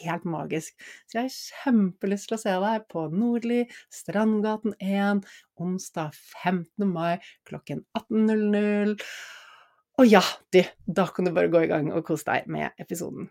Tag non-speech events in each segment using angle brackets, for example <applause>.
helt magisk. Så jeg har kjempelyst til å se deg på Nordli, Strandgaten 1, onsdag 15. mai klokken 18.00. Og ja, du, da kan du bare gå i gang og kose deg med episoden.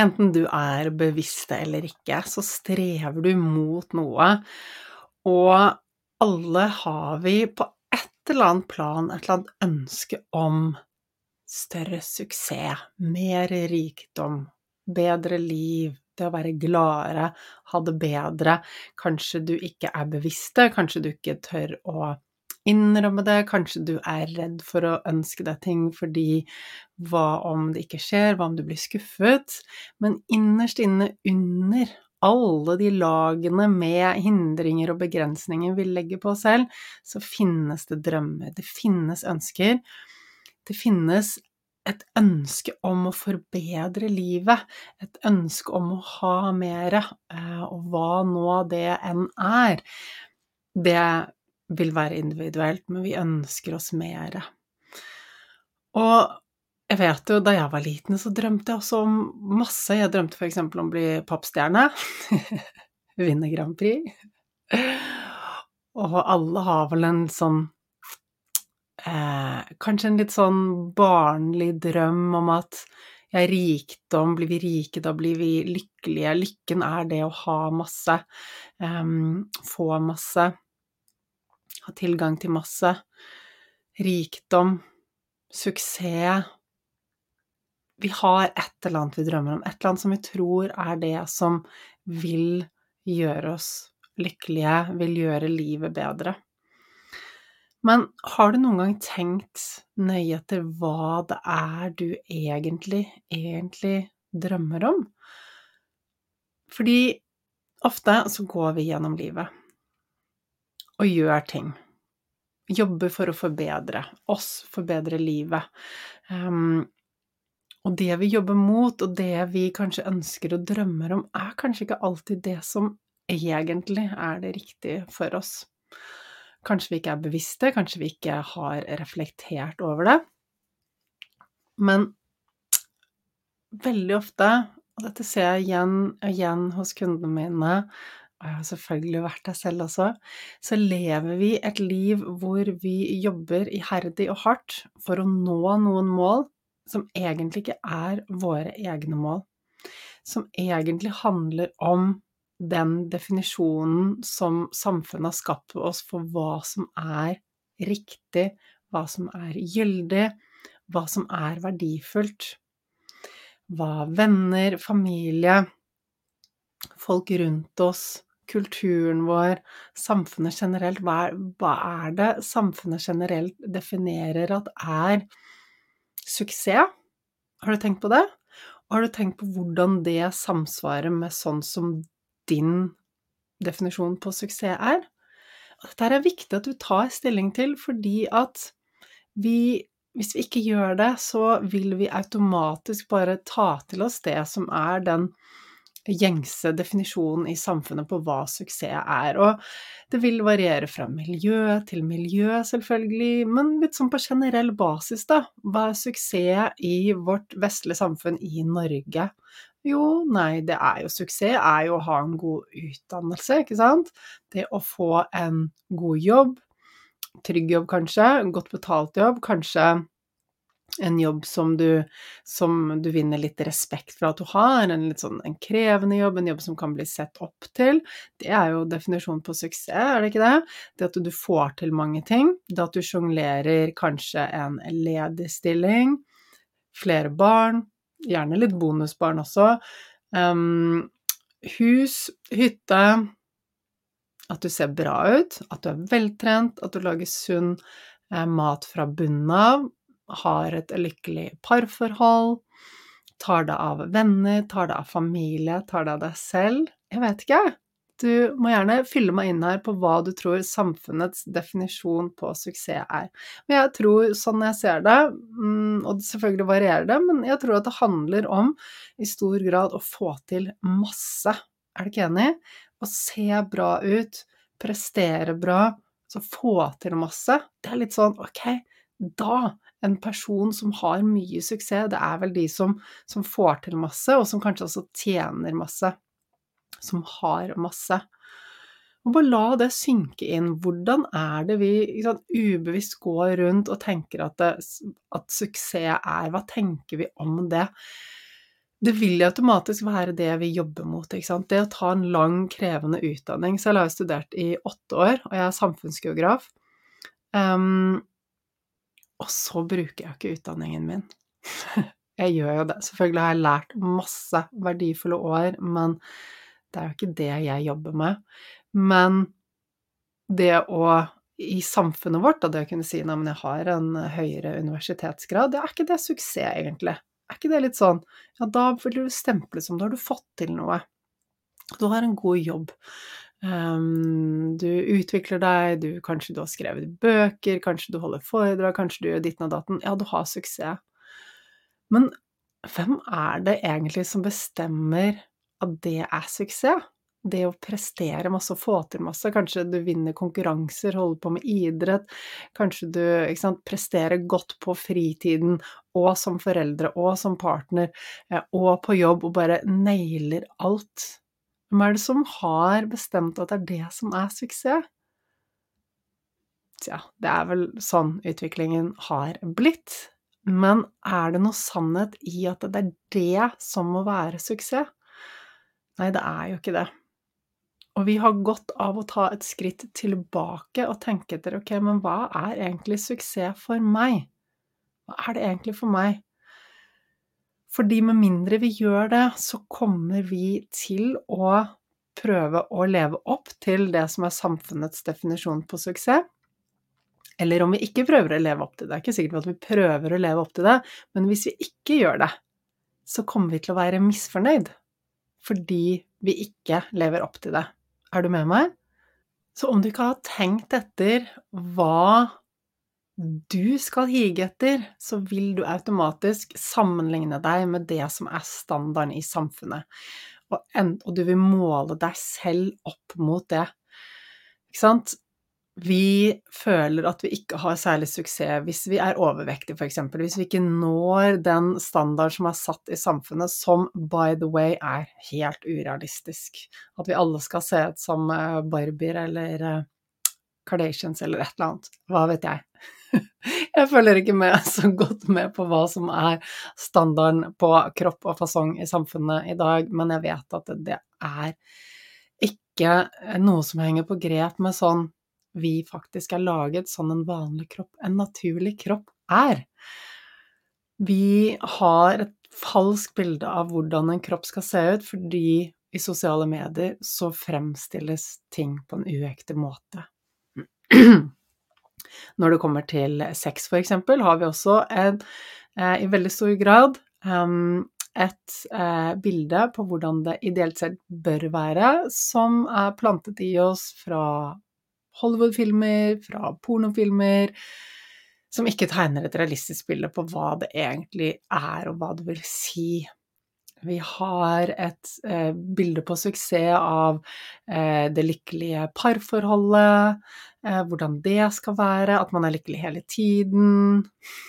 Enten du er bevisst eller ikke, så strever du mot noe. Og alle har vi på et eller annet plan et eller annet ønske om større suksess, mer rikdom, bedre liv, det å være gladere, ha det bedre. Kanskje du ikke er bevisst det, kanskje du ikke tør å innrømme det, kanskje du er redd for å ønske deg ting fordi hva om det ikke skjer, hva om du blir skuffet? Men innerst inne under alle de lagene med hindringer og begrensninger vi legger på oss selv, så finnes det drømmer, det finnes ønsker. Det finnes et ønske om å forbedre livet, et ønske om å ha mere, eh, og hva nå det enn er. Det vil være individuelt, men vi ønsker oss mere. Og jeg vet jo, da jeg var liten, så drømte jeg også om masse. Jeg drømte f.eks. om å bli popstjerne. <laughs> Vinne Grand Prix. Og alle har vel en sånn eh, Kanskje en litt sånn barnlig drøm om at jeg er rikdom, blir vi rike, da blir vi lykkelige. Lykken er det å ha masse, um, få masse, ha tilgang til masse. Rikdom, suksess Vi har et eller annet vi drømmer om, et eller annet som vi tror er det som vil gjøre oss lykkelige, vil gjøre livet bedre. Men har du noen gang tenkt nøye etter hva det er du egentlig, egentlig drømmer om? Fordi ofte så går vi gjennom livet og gjør ting. Jobber for å forbedre oss, forbedre livet. Um, og det vi jobber mot, og det vi kanskje ønsker og drømmer om, er kanskje ikke alltid det som egentlig er det riktige for oss. Kanskje vi ikke er bevisste, kanskje vi ikke har reflektert over det. Men veldig ofte, og dette ser jeg igjen og igjen hos kundene mine, og jeg har selvfølgelig vært der selv også, så lever vi et liv hvor vi jobber iherdig og hardt for å nå noen mål som egentlig ikke er våre egne mål. Som egentlig handler om den definisjonen som samfunnet har skapt for oss for hva som er riktig, hva som er gyldig, hva som er verdifullt. Hva venner, familie, folk rundt oss, kulturen vår, samfunnet generelt hva er, hva er det samfunnet generelt definerer at er suksess? Har du tenkt på det? Og har du tenkt på hvordan det samsvarer med sånn som din definisjon på suksess er. Dette er viktig at du tar stilling til, fordi at vi Hvis vi ikke gjør det, så vil vi automatisk bare ta til oss det som er den gjengse definisjonen i samfunnet på hva suksess er. Og det vil variere fra miljø til miljø, selvfølgelig, men litt sånn på generell basis, da. Hva er suksess i vårt vestlige samfunn i Norge? Jo, nei, det er jo suksess er jo å ha en god utdannelse, ikke sant? Det å få en god jobb, trygg jobb kanskje, godt betalt jobb, kanskje en jobb som du, som du vinner litt respekt for at du har, en litt sånn en krevende jobb, en jobb som kan bli sett opp til. Det er jo definisjonen på suksess, er det ikke det? Det at du får til mange ting, det at du sjonglerer kanskje en ledig stilling, flere barn, Gjerne litt bonusbarn også. Um, hus, hytte At du ser bra ut, at du er veltrent, at du lager sunn eh, mat fra bunnen av, har et lykkelig parforhold, tar deg av venner, tar deg av familie, tar deg av deg selv. Jeg vet ikke, du må gjerne fylle meg inn her på hva du tror samfunnets definisjon på suksess er. Men jeg tror, sånn jeg ser det, mm, og selvfølgelig varierer det, men jeg tror at det handler om i stor grad å få til masse. Er du ikke enig? Å se bra ut, prestere bra, så få til masse. Det er litt sånn ok, da en person som har mye suksess, det er vel de som, som får til masse, og som kanskje også tjener masse som har masse. Og bare la det synke inn. Hvordan er det vi sant, ubevisst går rundt og tenker at, det, at, suksess er Hva tenker vi om det? Det vil automatisk være det vi jobber mot. Det å ta en lang, krevende utdanning. Selv har jeg studert i åtte år, og jeg er samfunnsgeograf. Um, og så bruker jeg ikke utdanningen min. <laughs> jeg gjør jo det. Selvfølgelig har jeg lært masse verdifulle år, men det er jo ikke det jeg jobber med. Men det å i samfunnet vårt, og det å kunne si at jeg har en høyere universitetsgrad, det er ikke det suksess, egentlig? Er ikke det litt sånn Ja, da vil du stemple som da har du fått til noe. Du har en god jobb. Um, du utvikler deg, du, kanskje du har skrevet bøker, kanskje du holder foredrag, kanskje du gjør ditten og datten. Ja, du har suksess. Men hvem er det egentlig som bestemmer at det er suksess? Det å prestere masse og få til masse, kanskje du vinner konkurranser, holder på med idrett, kanskje du sant, presterer godt på fritiden og som foreldre og som partner eh, og på jobb og bare nailer alt. Hvem er det som har bestemt at det er det som er suksess? Tja, det er vel sånn utviklingen har blitt. Men er det noe sannhet i at det er det som må være suksess? Nei, det er jo ikke det. Og vi har godt av å ta et skritt tilbake og tenke etter ok, men hva er egentlig suksess for meg? Hva er det egentlig for meg? Fordi med mindre vi gjør det, så kommer vi til å prøve å leve opp til det som er samfunnets definisjon på suksess. Eller om vi ikke prøver å leve opp til det. Det er ikke sikkert at vi prøver å leve opp til det, men hvis vi ikke gjør det, så kommer vi til å være misfornøyd fordi vi ikke lever opp til det. Er du med meg? Så om du ikke har tenkt etter hva du skal hige etter, så vil du automatisk sammenligne deg med det som er standarden i samfunnet. Og, du vil måle deg selv opp mot det. Ikke sant? Vi føler at vi ikke har særlig suksess hvis vi er overvektige, f.eks. Hvis vi ikke når den standard som er satt i samfunnet, som by the way er helt urealistisk. At vi alle skal se ut som eh, Barbier eller eh, Kardashians eller et eller annet. Hva vet jeg. <laughs> Jeg følger ikke med <laughs> så godt med på hva som er standarden på kropp og fasong i samfunnet i dag, men jeg vet at det er ikke noe som henger på grep med sånn vi faktisk er laget sånn en vanlig kropp, en naturlig kropp, er. Vi har et falskt bilde av hvordan en kropp skal se ut, fordi i sosiale medier så fremstilles ting på en uekte måte. <clears throat> Når det kommer til sex, eksempel, har vi også en, eh, i veldig stor grad um, et eh, bilde på hvordan det ideelt sett bør være, som er plantet i oss fra Hollywood-filmer, fra pornofilmer, som ikke tegner et realistisk bilde på hva det egentlig er, og hva det vil si. Vi har et eh, bilde på suksess av eh, det lykkelige parforholdet, eh, hvordan det skal være, at man er lykkelig hele tiden,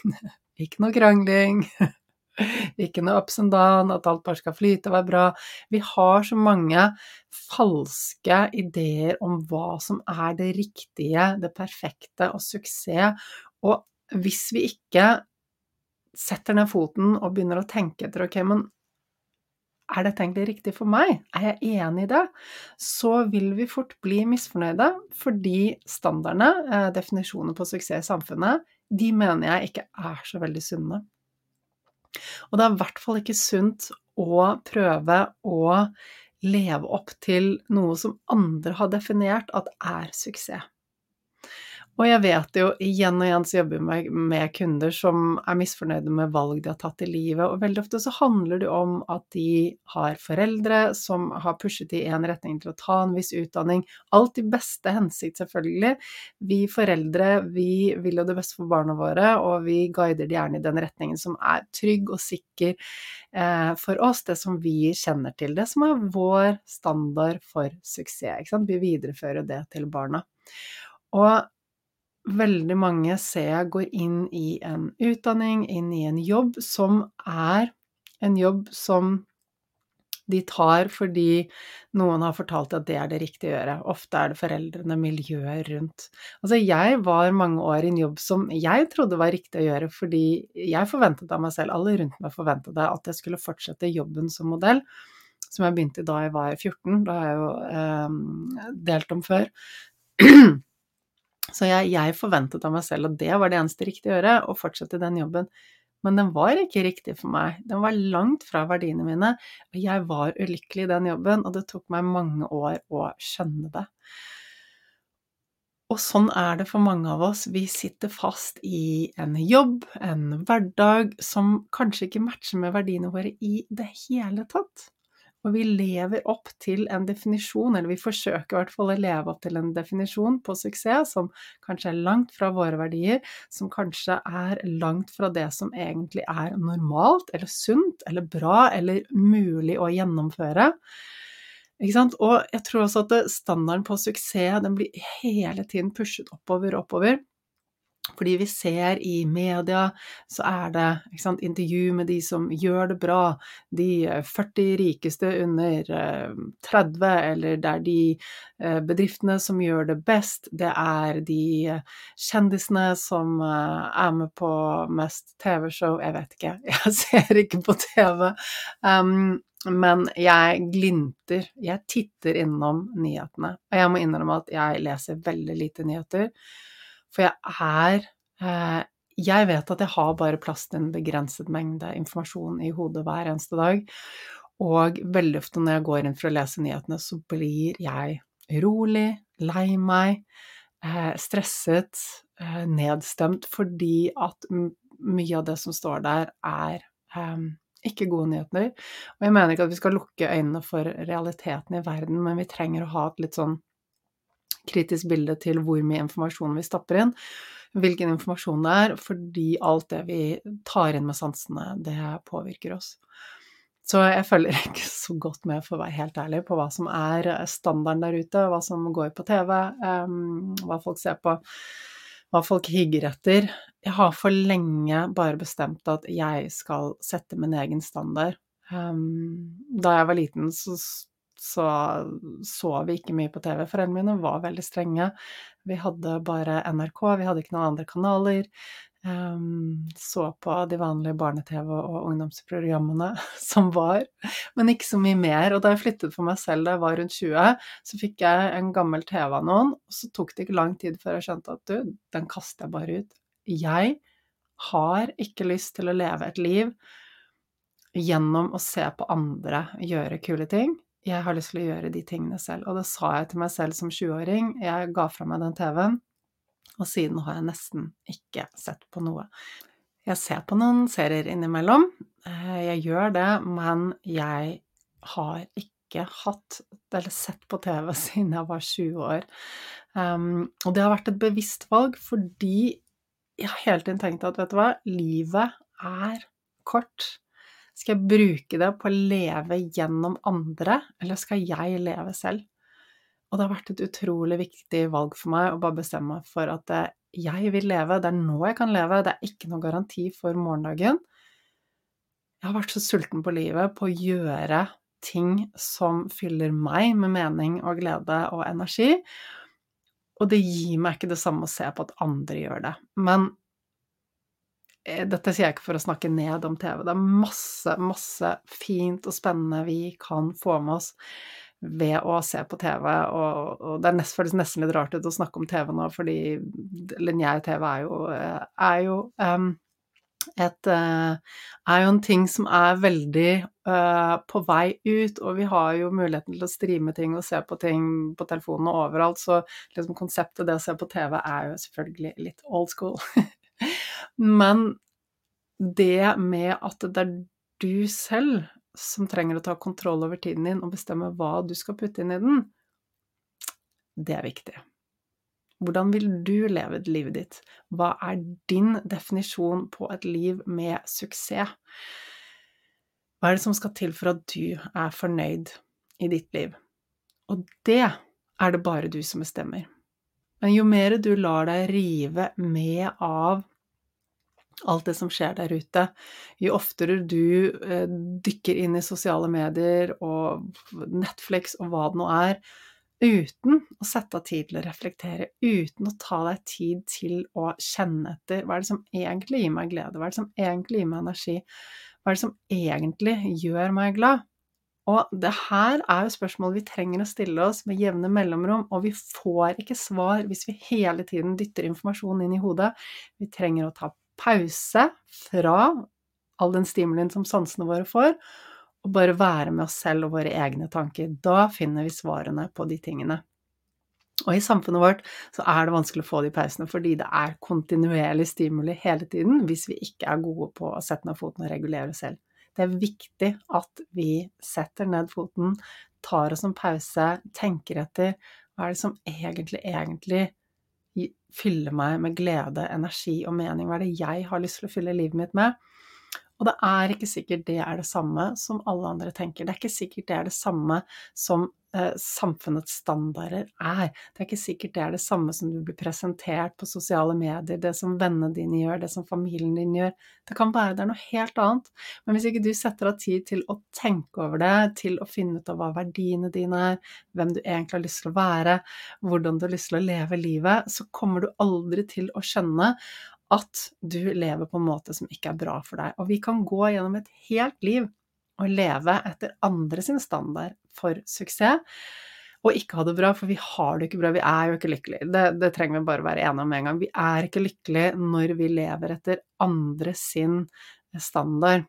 <laughs> ikke noe krangling, <laughs> ikke noe ups and down, at alt bare skal flyte og være bra. Vi har så mange falske ideer om hva som er det riktige, det perfekte og suksess, og hvis vi ikke setter ned foten og begynner å tenke etter ok, men er dette egentlig riktig for meg? Er jeg enig i det? Så vil vi fort bli misfornøyde, fordi standardene, definisjonene på suksess i samfunnet, de mener jeg ikke er så veldig sunne. Og det er i hvert fall ikke sunt å prøve å leve opp til noe som andre har definert at er suksess. Og jeg vet jo igjen og igjen så jobber jeg med, med, kunder som er misfornøyde med valg de har tatt i livet, og veldig ofte så handler det om at de har foreldre som har pushet i en retning til å ta en viss utdanning. Alt i beste hensikt, selvfølgelig. Vi foreldre, vi vil jo det beste for barna våre, og vi guider de gjerne i den retningen som er trygg og sikker eh, for oss, det som vi kjenner til, det som er vår standard for suksess. Vi viderefører det til barna. Og veldig mange ser jeg går inn i en utdanning, inn i en jobb som er en jobb som de tar fordi noen har fortalt at det er det riktige å gjøre. Ofte er det foreldrene, miljøet rundt. Altså, jeg var mange år i en jobb som jeg trodde var riktig å gjøre, fordi jeg forventet av meg selv, alle rundt meg forventet at jeg skulle fortsette jobben som modell, som jeg begynte da jeg var 14, da har jeg jo eh, delt om før. Så jeg, jeg, forventet av meg selv at det var det eneste riktige å gjøre, å fortsette den jobben. Men den var ikke riktig for meg. Den var langt fra verdiene mine. Og jeg var ulykkelig i den jobben, og det tok meg mange år å skjønne det. Og sånn er det for mange av oss. Vi sitter fast i en jobb, en hverdag, som kanskje ikke matcher med verdiene våre i det hele tatt. Og vi lever opp til en definisjon, eller vi forsøker i hvert fall å leve opp til en definisjon på suksess som kanskje er langt fra våre verdier, som kanskje er langt fra det som egentlig er normalt, eller sunt, eller bra, eller mulig å gjennomføre. Og jeg tror også at standarden på suksess den blir hele tiden pushet oppover og oppover. Fordi vi ser i media, så er det sant, intervju med de som gjør det bra, de 40 rikeste under 30, eh, eller det er de eh, bedriftene som gjør det best, det er de kjendisene som eh, er med på mest TV-show, jeg vet ikke, <laughs> jeg ser ikke på TV. Um, men jeg glinter, jeg titter innom nyhetene. Og jeg må innrømme at jeg leser veldig lite nyheter. For jeg er eh, Jeg vet at jeg har bare plass til en begrenset mengde informasjon i hodet hver eneste dag. Og veldig ofte når jeg går inn for å lese nyhetene, så blir jeg urolig, lei meg, eh, stresset, eh, nedstemt, fordi at mye av det som står der, er ikke gode nyheter. Og jeg mener ikke at vi skal lukke øynene for realiteten i verden, men vi trenger å ha et litt sånn kritisk bilde til hvor mye informasjon vi stapper inn, hvilken informasjon det er, fordi alt det vi tar inn med sansene, det påvirker oss. Så jeg følger <laughs> ikke så godt med, for å være helt ærlig, på hva som er standarden der ute, hva som går på TV, um, hva folk ser på, hva folk higger etter. Jeg har for lenge bare bestemt at jeg skal sette min egen standard. Um, da jeg var liten, så så så vi ikke mye på TV. Foreldrene mine var veldig strenge. Vi hadde bare NRK, vi hadde ikke noen andre kanaler. Um, så på de vanlige barne-TV og ungdomsprogrammene <laughs> som var, men ikke så mye mer. Og da jeg flyttet for meg selv da jeg var rundt 20, så fikk jeg en gammel TV av noen, og så tok det ikke lang tid før jeg skjønte at du, den kaster jeg bare ut. Jeg har ikke lyst til å leve et liv gjennom å se på andre gjøre kule ting jeg har lyst til å gjøre de tingene selv. Og det sa jeg til meg selv som 20-åring. Jeg ga fra meg den TV-en, og siden har jeg nesten ikke sett på noe. Jeg ser på noen serier innimellom, eh, jeg gjør det, men jeg har ikke hatt eller sett på TV <laughs> siden jeg var 20 år. Um, og det har vært et bevisst valg fordi jeg har hele tiden tenkt at vet du hva, livet er kort. Skal jeg bruke det på å leve gjennom andre, eller skal jeg leve selv? Og det har vært et utrolig viktig valg for meg å bare bestemme meg for at eh, jeg vil leve, det er nå jeg kan leve, det er ikke noen garanti for morgendagen. Jeg har vært så sulten på livet, på å gjøre ting som fyller meg med mening og glede og energi. Og det gir meg ikke det samme å se på at andre gjør det. Men dette sier jeg ikke for å snakke ned om TV. Det er masse, masse fint og spennende vi kan få med oss ved å se på TV, og, og det nest, føles nesten litt rart ut å snakke om TV nå, fordi lineær TV er jo, eh, er jo um, et, uh, er jo en ting som er veldig uh, på vei ut, og vi har jo muligheten til å streame ting og se på ting på telefonen og overalt, så liksom konseptet det å se på TV er jo selvfølgelig litt old school. <laughs> Men det med at det er du selv som trenger å ta kontroll over tiden din og bestemme hva du skal putte inn i den, det er viktig. Hvordan vil du leve livet ditt? Hva er din definisjon på et liv med suksess? Hva er det som skal til for at du er fornøyd i ditt liv? Og det er det bare du som bestemmer. Men jo mer du lar deg rive med av alt det som skjer der ute. Jo oftere du eh, dykker inn i sosiale medier og Netflix og hva det nå er, uten å sette av tid til å reflektere, uten å ta deg tid til å kjenne etter hva er det som egentlig gir meg glede, hva er det som egentlig gir meg energi, hva er det som egentlig gjør meg glad? Og det her er jo spørsmål vi trenger å stille oss med jevne mellomrom, og vi får ikke svar hvis vi hele tiden dytter informasjon inn i hodet. Vi trenger å ta pause fra all den stimulien som sansene våre får, og bare være med oss selv og våre egne tanker. Da finner vi svarene på de tingene. Og i samfunnet vårt så er det vanskelig å få de pausene, fordi det er kontinuerlig stimuli hele tiden hvis vi ikke er gode på å sette ned foten og regulere oss selv. Det er viktig at vi setter ned foten, tar oss en pause, tenker etter hva er det som egentlig, egentlig fyller meg med glede, energi og mening? Hva er det jeg har lyst til å fylle livet mitt med? Og det er ikke sikkert det er det samme som alle andre tenker. Det er ikke sikkert det er det samme som eh, samfunnets standarder er. Det er ikke sikkert det er det samme som du blir presentert på sosiale medier, det som vennene dine gjør, det som familien din gjør. Det kan være det er noe helt annet. Men hvis ikke du setter av tid til å tenke over det, til å finne ut av hva verdiene dine er, hvem du egentlig har lyst til å være, hvordan du har lyst til å leve livet, så kommer du aldri til å skjønne at du lever på en måte som ikke er bra for deg. Og vi kan gå gjennom et helt liv og leve etter andre sin standard for suksess, og ikke ha det bra, for vi har det ikke bra, vi er jo ikke lykkelige. Det, det trenger vi bare være enige om en gang. Vi er ikke lykkelige når vi lever etter andre sin standard,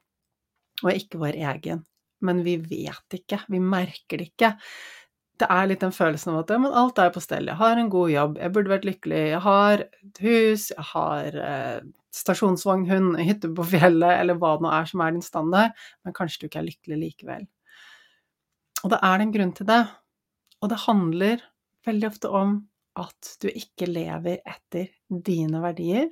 og ikke vår egen. Men vi vet ikke, vi merker det ikke det er litt den følelsen av at men alt er på stell. Jeg har en god jobb, jeg burde vært lykkelig, jeg har et hus, jeg har eh, stasjonsvogn, hund, <laughs> hytte på fjellet, eller hva det nå er som er din standard, men kanskje du ikke er lykkelig likevel. Og da er det en grunn til det. Og det handler veldig ofte om at du ikke lever etter dine verdier,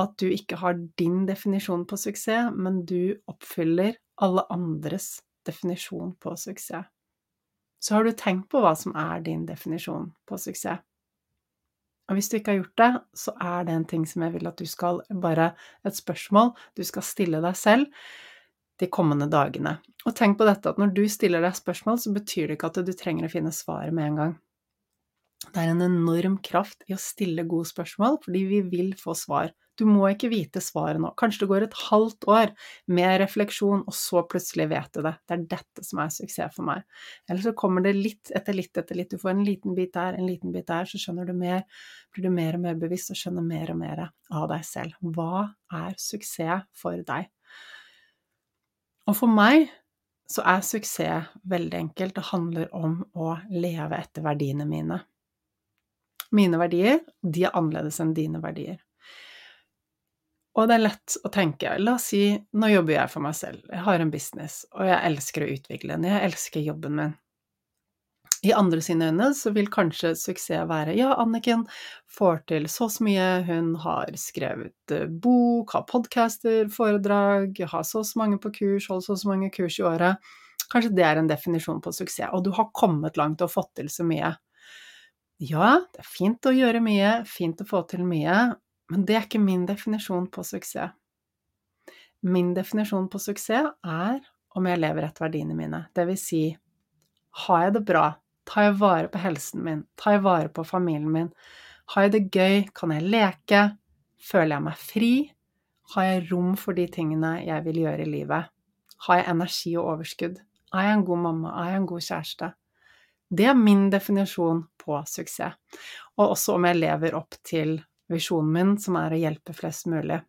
at du ikke har din definisjon på suksess, men du oppfyller alle andres definisjon på suksess så har du tenkt på hva som er din definisjon på suksess. Og hvis du ikke har gjort det, så er det en ting som jeg vil at du skal Bare et spørsmål du skal stille deg selv de kommende dagene. Og tenk på dette at når du stiller deg spørsmål, så betyr det ikke at du trenger å finne svaret med en gang. Det er en enorm kraft i å stille gode spørsmål, fordi vi vil få svar. Du må ikke vite svaret nå. Kanskje det går et halvt år med refleksjon, og så plutselig vet du det. Det er dette som er suksess for meg. Eller så kommer det litt etter litt etter litt. Du får en liten bit der, en liten bit der, så skjønner du mer, blir du mer og mer bevisst og skjønner mer og mer av deg selv. Hva er suksess for deg? Og for meg så er suksess veldig enkelt. Det handler om å leve etter verdiene mine. Mine verdier, de er annerledes enn dine verdier. Og det er lett å tenke, la oss si, nå jobber jeg for meg selv, jeg har en business, og jeg elsker å utvikle den, jeg elsker jobben min. I andre sine øyne så vil kanskje suksess være ja, Anniken får til så så mye, hun har skrevet eh, bok, har podcaster, foredrag, har så så mange på kurs, holder så så mange kurs i året. Kanskje det er en definisjon på suksess, og du har kommet langt og fått til så mye. Ja, det er fint å gjøre mye, fint å få til mye, men det er ikke min definisjon på suksess. Min definisjon på suksess er om jeg lever etter verdiene mine. Det vil si, har jeg det bra? Tar jeg vare på helsen min? Tar jeg vare på familien min? Har jeg det gøy? Kan jeg leke? Føler jeg meg fri? Har jeg rom for de tingene jeg vil gjøre i livet? Har jeg energi og overskudd? Er jeg en god mamma? Er jeg en god kjæreste? Det er min definisjon på suksess. Og også om jeg lever opp til visjonen min, som er å hjelpe flest mulig.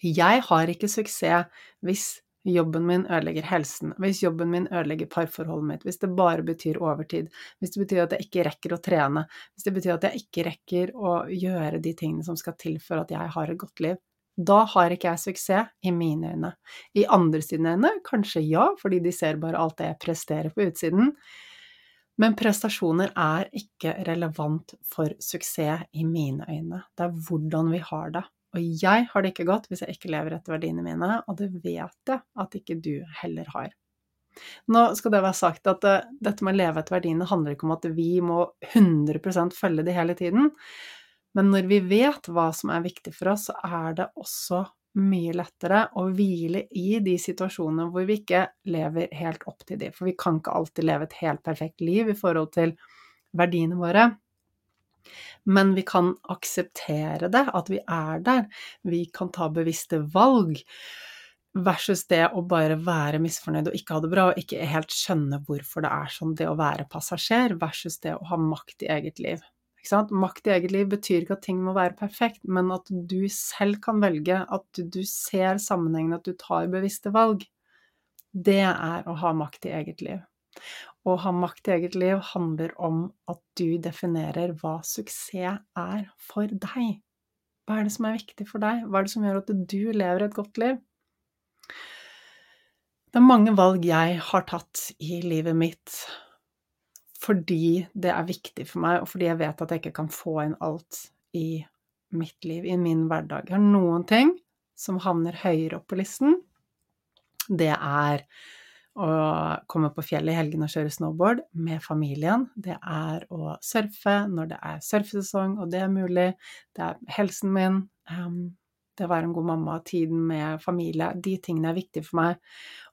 Jeg har ikke suksess hvis jobben min ødelegger helsen, hvis jobben min ødelegger parforholdet mitt, hvis det bare betyr overtid, hvis det betyr at jeg ikke rekker å trene, hvis det betyr at jeg ikke rekker å gjøre de tingene som skal til for at jeg har et godt liv. Da har ikke jeg suksess, i mine øyne. I andre sine øyne kanskje ja, fordi de ser bare alt det jeg presterer på utsiden, men prestasjoner er ikke relevant for suksess i mine øyne. Det er hvordan vi har det. Og jeg har det ikke godt hvis jeg ikke lever etter verdiene mine, og det vet jeg at ikke du heller har. Nå skal det være sagt at uh, dette med å leve etter verdiene handler ikke om at vi må 100% følge de hele tiden, men når vi vet hva som er viktig for oss, så er det også mye lettere å hvile i de situasjonene hvor vi ikke lever helt opp til de. For vi kan ikke alltid leve et helt perfekt liv i forhold til verdiene våre. Men vi kan akseptere det, at vi er der. Vi kan ta bevisste valg. Versus det å bare være misfornøyd og ikke ha det bra, og ikke helt skjønne hvorfor det er sånn, det å være passasjer, versus det å ha makt i eget liv. Makt i eget liv betyr ikke at ting må være perfekt, men at du selv kan velge, at du ser sammenhengen, at du tar bevisste valg. Det er å ha makt i eget liv. Å ha makt i eget liv handler om at du definerer hva suksess er for deg. Hva er det som er viktig for deg? Hva er det som gjør at du lever et godt liv? Det er mange valg jeg har tatt i livet mitt fordi det er viktig for meg, og fordi jeg vet at jeg ikke kan få inn alt i mitt liv, i min hverdag. Jeg har noen ting som havner høyere opp på listen. Det er å komme på fjellet i helgene og kjøre snowboard med familien. Det er å surfe når det er surfesesong, og det er mulig. Det er helsen min. Um, det å være en god mamma, tiden med familie. De tingene er viktige for meg.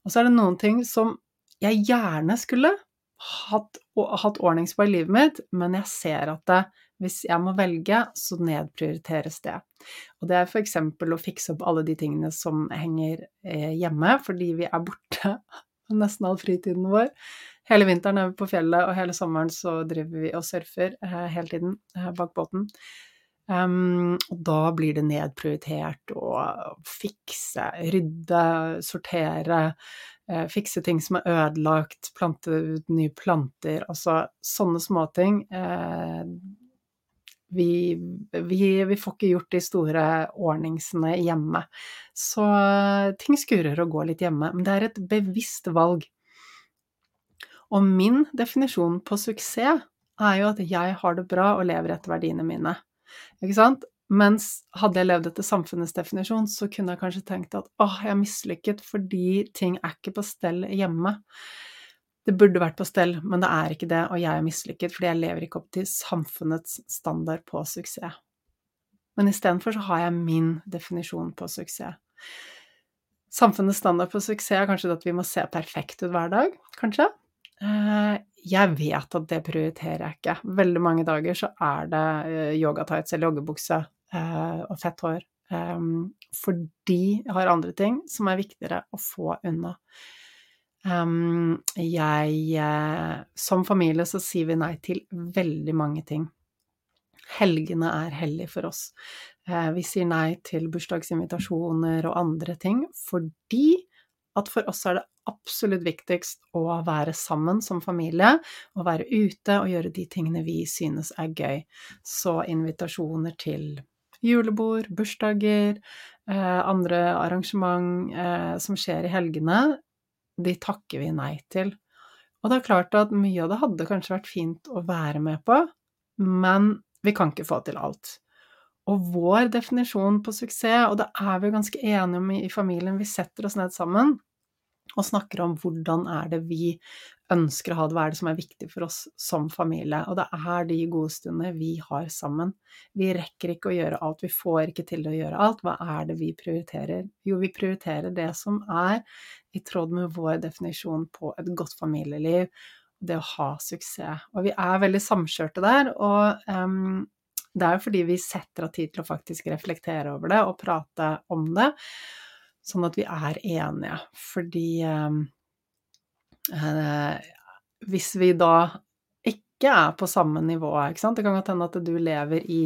Og så er det noen ting som jeg gjerne skulle hatt, hatt ordnings på i livet mitt, men jeg ser at det, hvis jeg må velge, så nedprioriteres det. Og det er f.eks. å fikse opp alle de tingene som henger eh, hjemme, fordi vi er borte <laughs> nesten all fritiden vår. Hele vinteren er vi på fjellet, og hele sommeren så driver vi og surfer eh, hele tiden eh, bak båten. Um, og da blir det nedprioritert å fikse, rydde, sortere, fikse ting som er ødelagt, plante ut nye planter, altså sånne småting. Eh, vi, vi, vi, får ikke gjort de store ordningsene hjemme. Så ting skurer og går litt hjemme. Men det er et bevisst valg. Og min definisjon på suksess er jo at jeg har det bra og lever etter verdiene mine. Ikke sant? Mens hadde jeg levd etter samfunnets definisjon, så kunne jeg kanskje tenkt at åh, jeg er mislykket fordi ting er ikke på stell hjemme. Det burde vært på stell, men det er ikke det, og jeg er mislykket fordi jeg lever ikke opp til samfunnets standard på suksess. Men istedenfor så har jeg min definisjon på suksess. Samfunnets standard på suksess er kanskje at vi må se perfekt ut hver dag, kanskje. Eh, jeg vet at det prioriterer jeg ikke. Veldig mange dager så er det eh, yogatights eller joggebukse og fett hår. Um, fordi jeg har andre ting som er viktigere å få unna. Um, jeg Som familie så sier vi nei til veldig mange ting. Helgene er hellige for oss. vi sier nei til bursdagsinvitasjoner og andre ting fordi at for oss er det absolutt viktigst å være sammen som familie, å være ute og gjøre de tingene vi synes er gøy. Så invitasjoner til julebord, bursdager, eh, andre arrangement eh, som skjer i helgene, de takker vi nei til. Og det er klart at mye av det hadde kanskje vært fint å være med på, men vi kan ikke få til alt. Og vår definisjon på suksess, og det er vi jo ganske enige om i familien, vi setter oss ned sammen, og snakker om hvordan er det vi ønsker å ha det, hva er det som er viktig for oss som familie. Og det er de gode stundene vi har sammen. Vi rekker ikke å gjøre alt, vi får ikke til å gjøre alt. Hva er det vi prioriterer? Jo, vi prioriterer det som er i tråd med vår definisjon på et godt familieliv, det å ha suksess. Og vi er veldig samkjørte der, og um, det er jo fordi vi setter av tid til å faktisk reflektere over det og prate om det sånn at vi er enige. Fordi eh, eh, hvis vi da ikke er på samme nivå, ikke sant Det kan godt hende at du lever i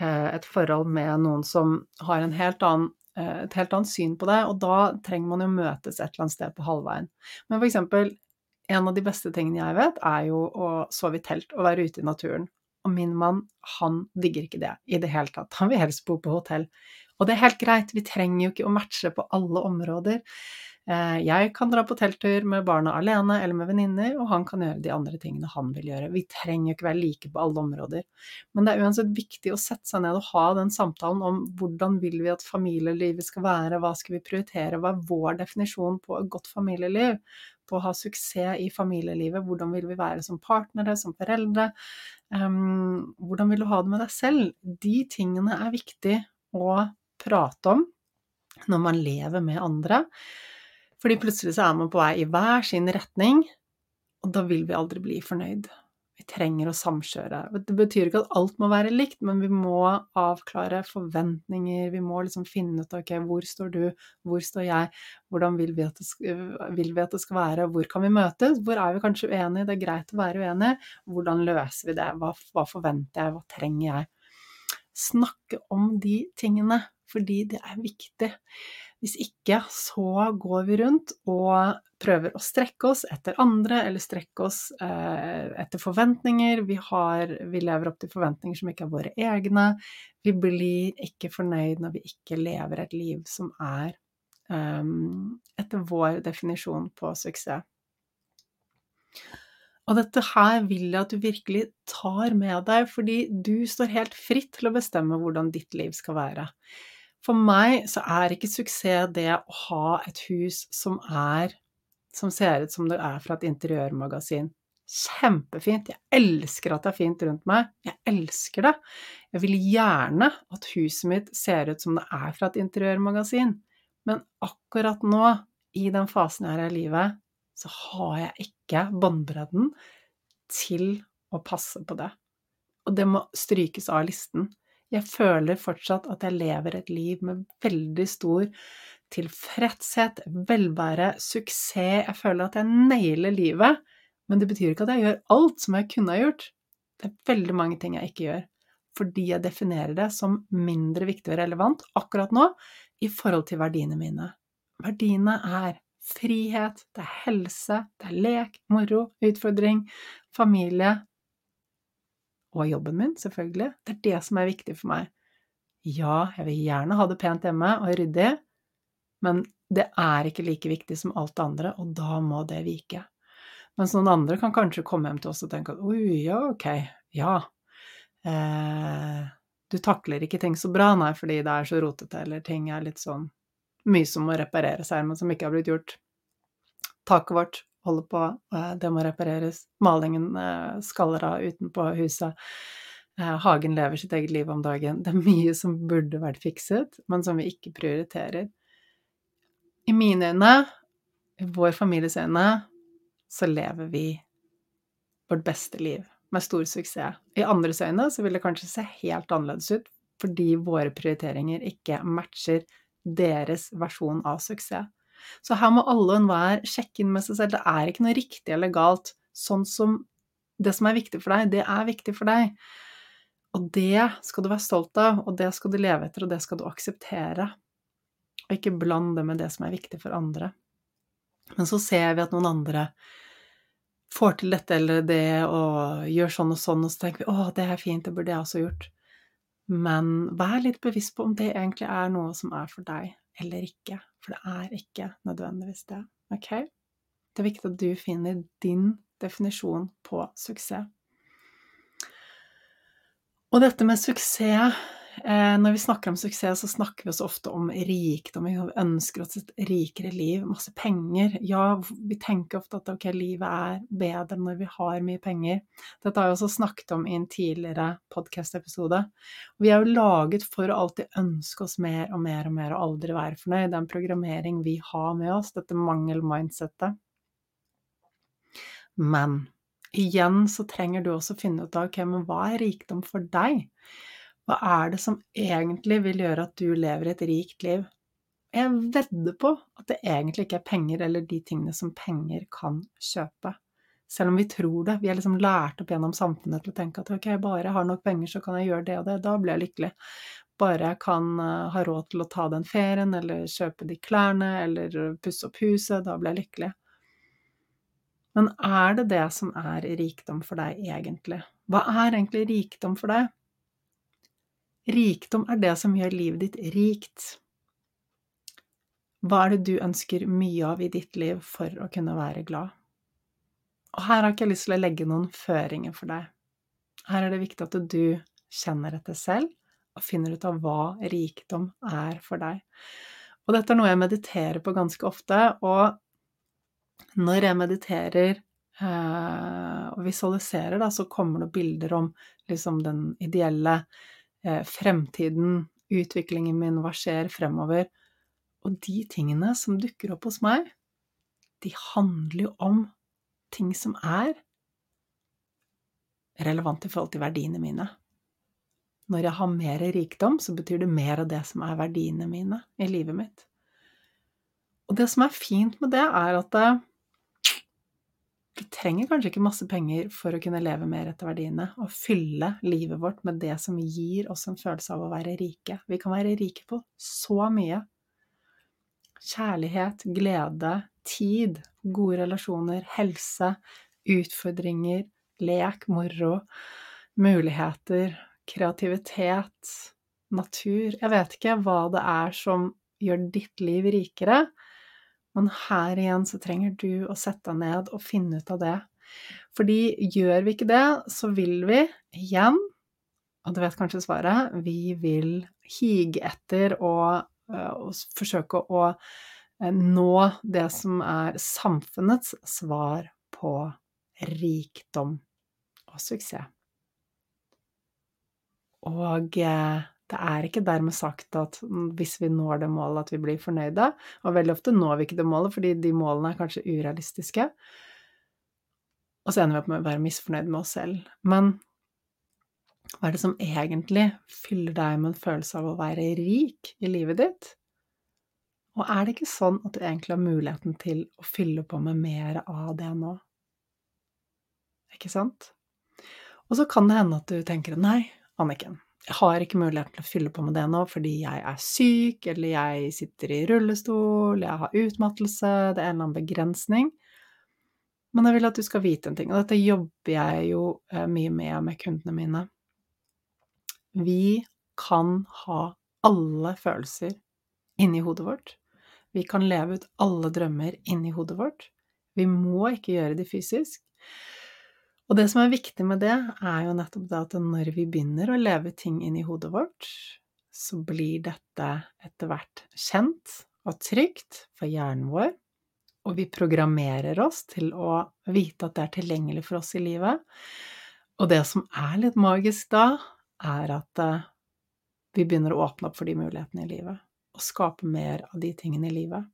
eh, et forhold med noen som har helt annen, eh, et helt annet syn på det, og da trenger man jo møtes et eller annet sted på halvveien. Men for eksempel, en av de beste tingene jeg vet, er jo å sove i telt og være ute i naturen. Og min mann, han digger ikke det i det hele tatt. Han vil helst bo på hotell. Og det er helt greit, vi trenger jo ikke å matche på alle områder. Eh, jeg kan dra på telttur med barna alene eller med venninner, og han kan gjøre de andre tingene han vil gjøre. Vi trenger jo ikke være like på alle områder. Men det er uansett viktig å sette seg ned og ha den samtalen om hvordan vil vi at familielivet skal være, hva skal vi prioritere, hva er vår definisjon på et godt familieliv? På å ha suksess i familielivet, hvordan vil vi være som partnere, som foreldre? Um, hvordan vil du ha det med deg selv? De tingene er viktig å prate om når man lever med andre. Fordi plutselig så er man på vei i hver sin retning, og da vil vi aldri bli fornøyd. Vi trenger å samkjøre. Det betyr ikke at alt må være likt, men vi må avklare forventninger. Vi må liksom finne ut ok, hvor står du, hvor står jeg, hvordan vil vi, vil vi at det skal være, hvor kan vi møtes, hvor er vi kanskje uenige, det er greit å være uenige, hvordan løser vi det, hva, hva forventer jeg, hva trenger jeg? Snakke om de tingene fordi det er viktig. Hvis ikke så går vi rundt og prøver å strekke oss etter andre, eller strekke oss eh, etter forventninger. Vi, har, vi, lever opp til forventninger som ikke er våre egne. Vi blir ikke fornøyd når vi ikke lever et liv som er um, etter vår definisjon på suksess. Og dette her vil jeg at du virkelig tar med deg, fordi du står helt fritt til å bestemme hvordan ditt liv skal være. For meg så er ikke suksess det å ha et hus som er som ser ut som det er fra et interiørmagasin. Kjempefint. Jeg elsker at det er fint rundt meg. Jeg elsker det. Jeg vil gjerne at huset mitt ser ut som det er fra et interiørmagasin. Men akkurat nå, i den fasen jeg er i livet, så har jeg ikke båndbredden til å passe på det. Og det må strykes av listen. Jeg føler fortsatt at jeg lever et liv med veldig stor tilfredshet, velvære, suksess. Jeg føler at jeg nailer livet. Men det betyr ikke at jeg gjør alt som jeg kunne ha gjort. Det er veldig mange ting jeg ikke gjør. Fordi jeg definerer det som mindre viktig og relevant akkurat nå i forhold til verdiene mine. Verdiene er frihet, det er helse, det er lek, moro, utfordring, familie og jobben min, selvfølgelig. Det er det som er viktig for meg. Ja, jeg vil gjerne ha det pent hjemme og ryddig, men det er ikke like viktig som alt det andre, og da må det vike. Mens noen andre kan kanskje komme hjem til oss og tenke at oi, ja, ok, ja. Eh, du takler ikke ting så bra, nei, fordi det er så rotete, eller ting er litt sånn mye som må repareres her, men som ikke har blitt gjort. Taket vårt holder på, eh, det må repareres. Malingen eh, skaller av utenpå huset. Eh, hagen lever sitt eget liv om dagen. Det er mye som burde vært fikset, men som vi ikke prioriterer. I mine øyne, i vår families øyne, så lever vi vårt beste liv med stor suksess. I andres øyne så vil det kanskje se helt annerledes ut, fordi våre prioriteringer ikke matcher deres versjon av suksess. Så her må alle og enhver sjekke inn med seg selv. Det er ikke noe riktig eller galt. Sånn som det som er viktig for deg, det er viktig for deg. Og det skal du være stolt av, og det skal du leve etter, og det skal du akseptere. Og ikke blande det med det som er viktig for andre. Men så ser vi at noen andre får til dette eller det og gjør sånn og sånn, og så tenker vi 'Å, det er fint, det burde jeg også gjort'. Men vær litt bevisst på om det egentlig er noe som er for deg eller ikke, for det er ikke nødvendigvis det. Ok? Det er viktig at du finner din definisjon på suksess. Og dette med suksess når vi snakker om suksess, så snakker vi også ofte om rikdom. Vi ønsker oss et rikere liv, masse penger. Ja, vi tenker ofte at ok, livet er bedre når vi har mye penger. Dette har jeg også snakket om i en tidligere podkast-episode. Vi er jo laget for å alltid ønske oss mer og mer og mer og aldri være fornøyd. Det er en programmering vi har med oss, dette mangel-mindsettet. Men igjen så trenger du også finne ut av ok, men hva er rikdom for deg? Hva er det som egentlig vil gjøre at du lever et rikt liv? Jeg vedder på at det egentlig ikke er penger eller de tingene som penger kan kjøpe. Selv om vi tror det. Vi er liksom lært opp gjennom samfunnet til å tenke at ok, bare jeg har nok penger, så kan jeg gjøre det og det. Da blir jeg lykkelig. Bare jeg kan eh, ha råd til å ta den ferien, eller kjøpe de klærne, eller pusse opp huset, da blir jeg lykkelig. Men er det det som er rikdom for deg, egentlig? Hva er egentlig rikdom for deg? Rikdom er det som gjør livet ditt rikt. Hva er det du ønsker mye av i ditt liv for å kunne være glad? Og her har jeg ikke lyst til å legge noen føringer for deg. Her er det viktig at du kjenner etter selv og finner ut av hva rikdom er for deg. Og dette er noe jeg mediterer på ganske ofte, og når jeg mediterer eh, og visualiserer, da, så kommer det bilder om liksom den ideelle fremtiden, utviklingen min, hva skjer fremover? Og de tingene som dukker opp hos meg, de handler jo om ting som er relevant i forhold til verdiene mine. Når jeg har mer rikdom, så betyr det mer av det som er verdiene mine i livet mitt. Og det som er fint med det, er at det, vi trenger kanskje ikke masse penger for å kunne leve mer etter verdiene og fylle livet vårt med det som gir oss en følelse av å være rike. Vi kan være rike på så mye. Kjærlighet, glede, tid, gode relasjoner, helse, utfordringer, lek, moro, muligheter, kreativitet, natur Jeg vet ikke hva det er som gjør ditt liv rikere. Men her igjen så trenger du å sette deg ned og finne ut av det. Fordi gjør vi ikke det, så vil vi igjen, og du vet kanskje svaret, vi vil hige etter og, og forsøke å nå det som er samfunnets svar på rikdom og suksess. Og eh, det er ikke dermed sagt at hvis vi når det målet, at vi blir fornøyde. Og veldig ofte når vi ikke det målet, fordi de målene er kanskje urealistiske. Og så ender vi opp med å være misfornøyd med oss selv. Men hva er det som egentlig fyller deg med en følelse av å være rik i livet ditt? Og er det ikke sånn at du egentlig har muligheten til å fylle på med mer av det nå? Ikke sant? Og så kan det hende at du tenker nei, Anniken, har ikke mulighet til å fylle på med det nå fordi jeg er syk, eller jeg sitter i rullestol, jeg har utmattelse, det er en eller annen begrensning. Men jeg vil at du skal vite en ting, og dette jobber jeg jo eh, mye med med kundene mine. Vi kan ha alle følelser inni hodet vårt. Vi kan leve ut alle drømmer inni hodet vårt. Vi må ikke gjøre det fysisk. Og det som er viktig med det, er jo nettopp det at når vi begynner å leve ting inn i hodet vårt, så blir dette etter hvert kjent og trygt for hjernen vår, og vi programmerer oss til å vite at det er tilgjengelig for oss i livet. Og det som er litt magisk da, er at eh, vi begynner å åpne opp for de mulighetene i livet, og skape mer av de tingene i livet.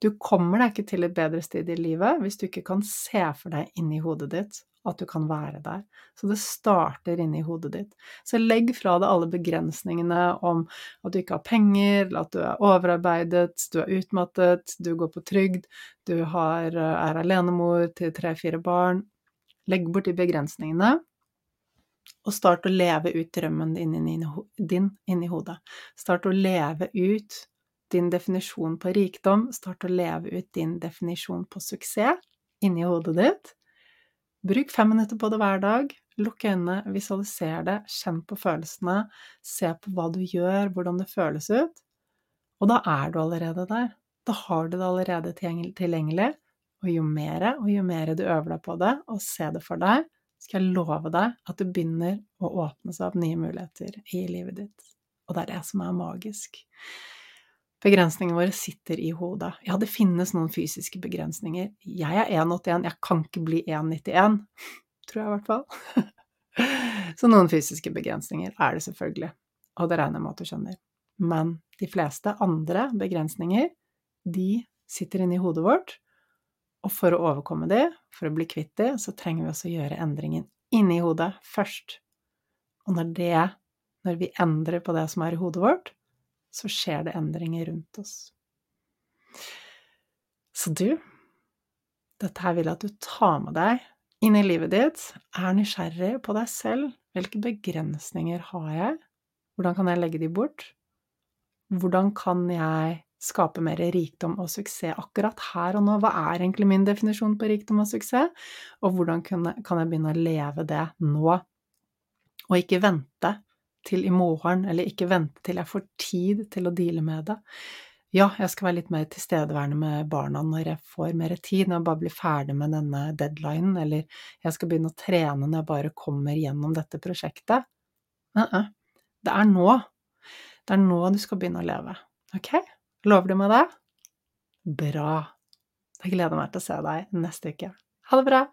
Du kommer deg ikke til et bedre sted i livet hvis du ikke kan se for deg inni hodet ditt at du kan være der. Så det starter inni hodet ditt. Så legg fra deg alle begrensningene om at du ikke har penger, eller at du er overarbeidet, du er utmattet, du går på trygd, du har, er alenemor til tre-fire barn. Legg bort de begrensningene, og start å leve ut drømmen din inni, hodet. Start å leve ut din definisjon på rikdom, start å leve ut din definisjon på suksess inni hodet ditt. Bruk fem minutter på det hver dag. Lukk øynene, visualiser det, kjenn på følelsene, se på hva du gjør, hvordan det føles ut. Og da er du allerede der. Da har du det allerede tilgjengelig. Og jo mer og jo mer du øver deg på det og ser det for deg, skal jeg love deg at det begynner å åpne seg opp nye muligheter i livet ditt. Og det er det som er magisk. Begrensningene våre sitter i hodet. Ja, det finnes noen fysiske begrensninger. Jeg er 1,81, jeg kan ikke bli 1,91, tror jeg i hvert fall. <laughs> Så noen fysiske begrensninger er det selvfølgelig, og det regner jeg med at du skjønner. Men de fleste andre begrensninger, de sitter inni hodet vårt, og for å overkomme de, for å bli kvitt de, så trenger vi også gjøre endringen inni hodet først. Og når det, når vi endrer på det som er i hodet vårt, så skjer det endringer rundt oss. Så du, dette her vil jeg at du tar med deg inn i livet ditt, er nysgjerrig på deg selv. Hvilke begrensninger har jeg? Hvordan kan jeg legge de bort? Hvordan kan jeg skape mer rikdom og suksess akkurat her og nå? Hva er egentlig min definisjon på rikdom og suksess? Og hvordan kan jeg begynne å leve det nå? Og ikke vente til i morgen, eller ikke vente til jeg får tid til å deale med det. Ja, jeg skal være litt mer tilstedeværende med barna når jeg får mer tid, når jeg bare blir ferdig med denne deadlinen, eller jeg skal begynne å trene når jeg bare kommer gjennom dette prosjektet. Uh -uh. Det er nå. Det er nå du skal begynne å leve. Ok? Lover du meg det? Bra. Jeg gleder meg til å se deg neste uke. Ha det bra!